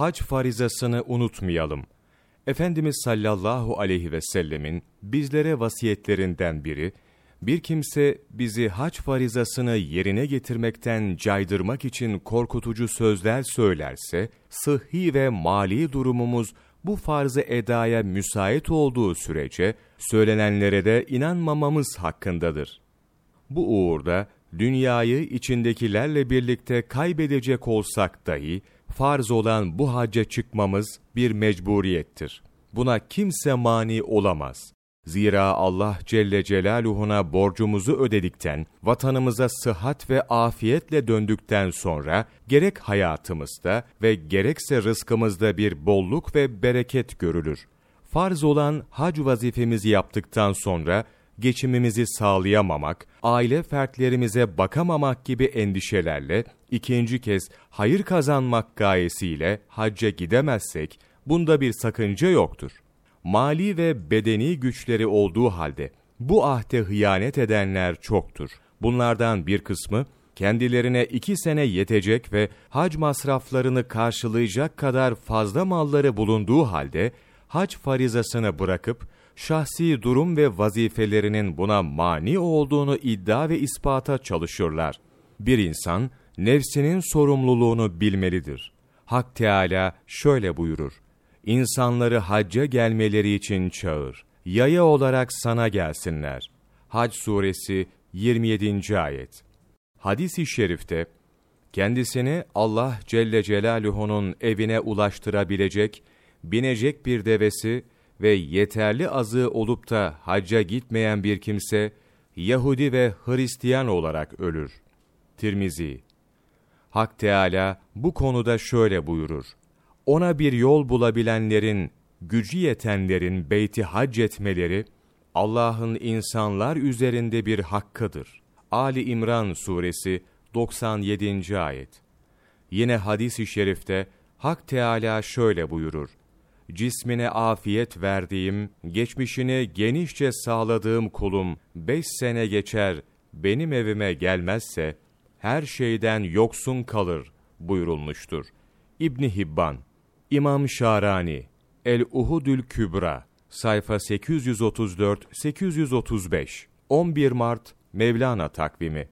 hac farizasını unutmayalım. Efendimiz sallallahu aleyhi ve sellemin bizlere vasiyetlerinden biri, bir kimse bizi hac farizasını yerine getirmekten caydırmak için korkutucu sözler söylerse, sıhhi ve mali durumumuz bu farzı edaya müsait olduğu sürece, söylenenlere de inanmamamız hakkındadır. Bu uğurda, dünyayı içindekilerle birlikte kaybedecek olsak dahi, farz olan bu hacca çıkmamız bir mecburiyettir. Buna kimse mani olamaz. Zira Allah Celle Celaluhu'na borcumuzu ödedikten, vatanımıza sıhhat ve afiyetle döndükten sonra, gerek hayatımızda ve gerekse rızkımızda bir bolluk ve bereket görülür. Farz olan hac vazifemizi yaptıktan sonra, geçimimizi sağlayamamak, aile fertlerimize bakamamak gibi endişelerle, ikinci kez hayır kazanmak gayesiyle hacca gidemezsek, bunda bir sakınca yoktur. Mali ve bedeni güçleri olduğu halde, bu ahde hıyanet edenler çoktur. Bunlardan bir kısmı, kendilerine iki sene yetecek ve hac masraflarını karşılayacak kadar fazla malları bulunduğu halde, hac farizasını bırakıp, şahsi durum ve vazifelerinin buna mani olduğunu iddia ve ispata çalışırlar. Bir insan, nefsinin sorumluluğunu bilmelidir. Hak Teala şöyle buyurur. İnsanları hacca gelmeleri için çağır. Yaya olarak sana gelsinler. Hac suresi 27. ayet. Hadis-i şerifte, kendisini Allah Celle Celaluhu'nun evine ulaştırabilecek, binecek bir devesi ve yeterli azı olup da hacca gitmeyen bir kimse, Yahudi ve Hristiyan olarak ölür. Tirmizi Hak Teala bu konuda şöyle buyurur. Ona bir yol bulabilenlerin, gücü yetenlerin beyti hac etmeleri, Allah'ın insanlar üzerinde bir hakkıdır. Ali İmran suresi 97. ayet. Yine hadis-i şerifte Hak Teala şöyle buyurur. Cismine afiyet verdiğim, geçmişini genişçe sağladığım kulum beş sene geçer, benim evime gelmezse, her şeyden yoksun kalır buyurulmuştur. İbni Hibban, İmam Şarani, El-Uhudül Kübra, sayfa 834-835, 11 Mart Mevlana takvimi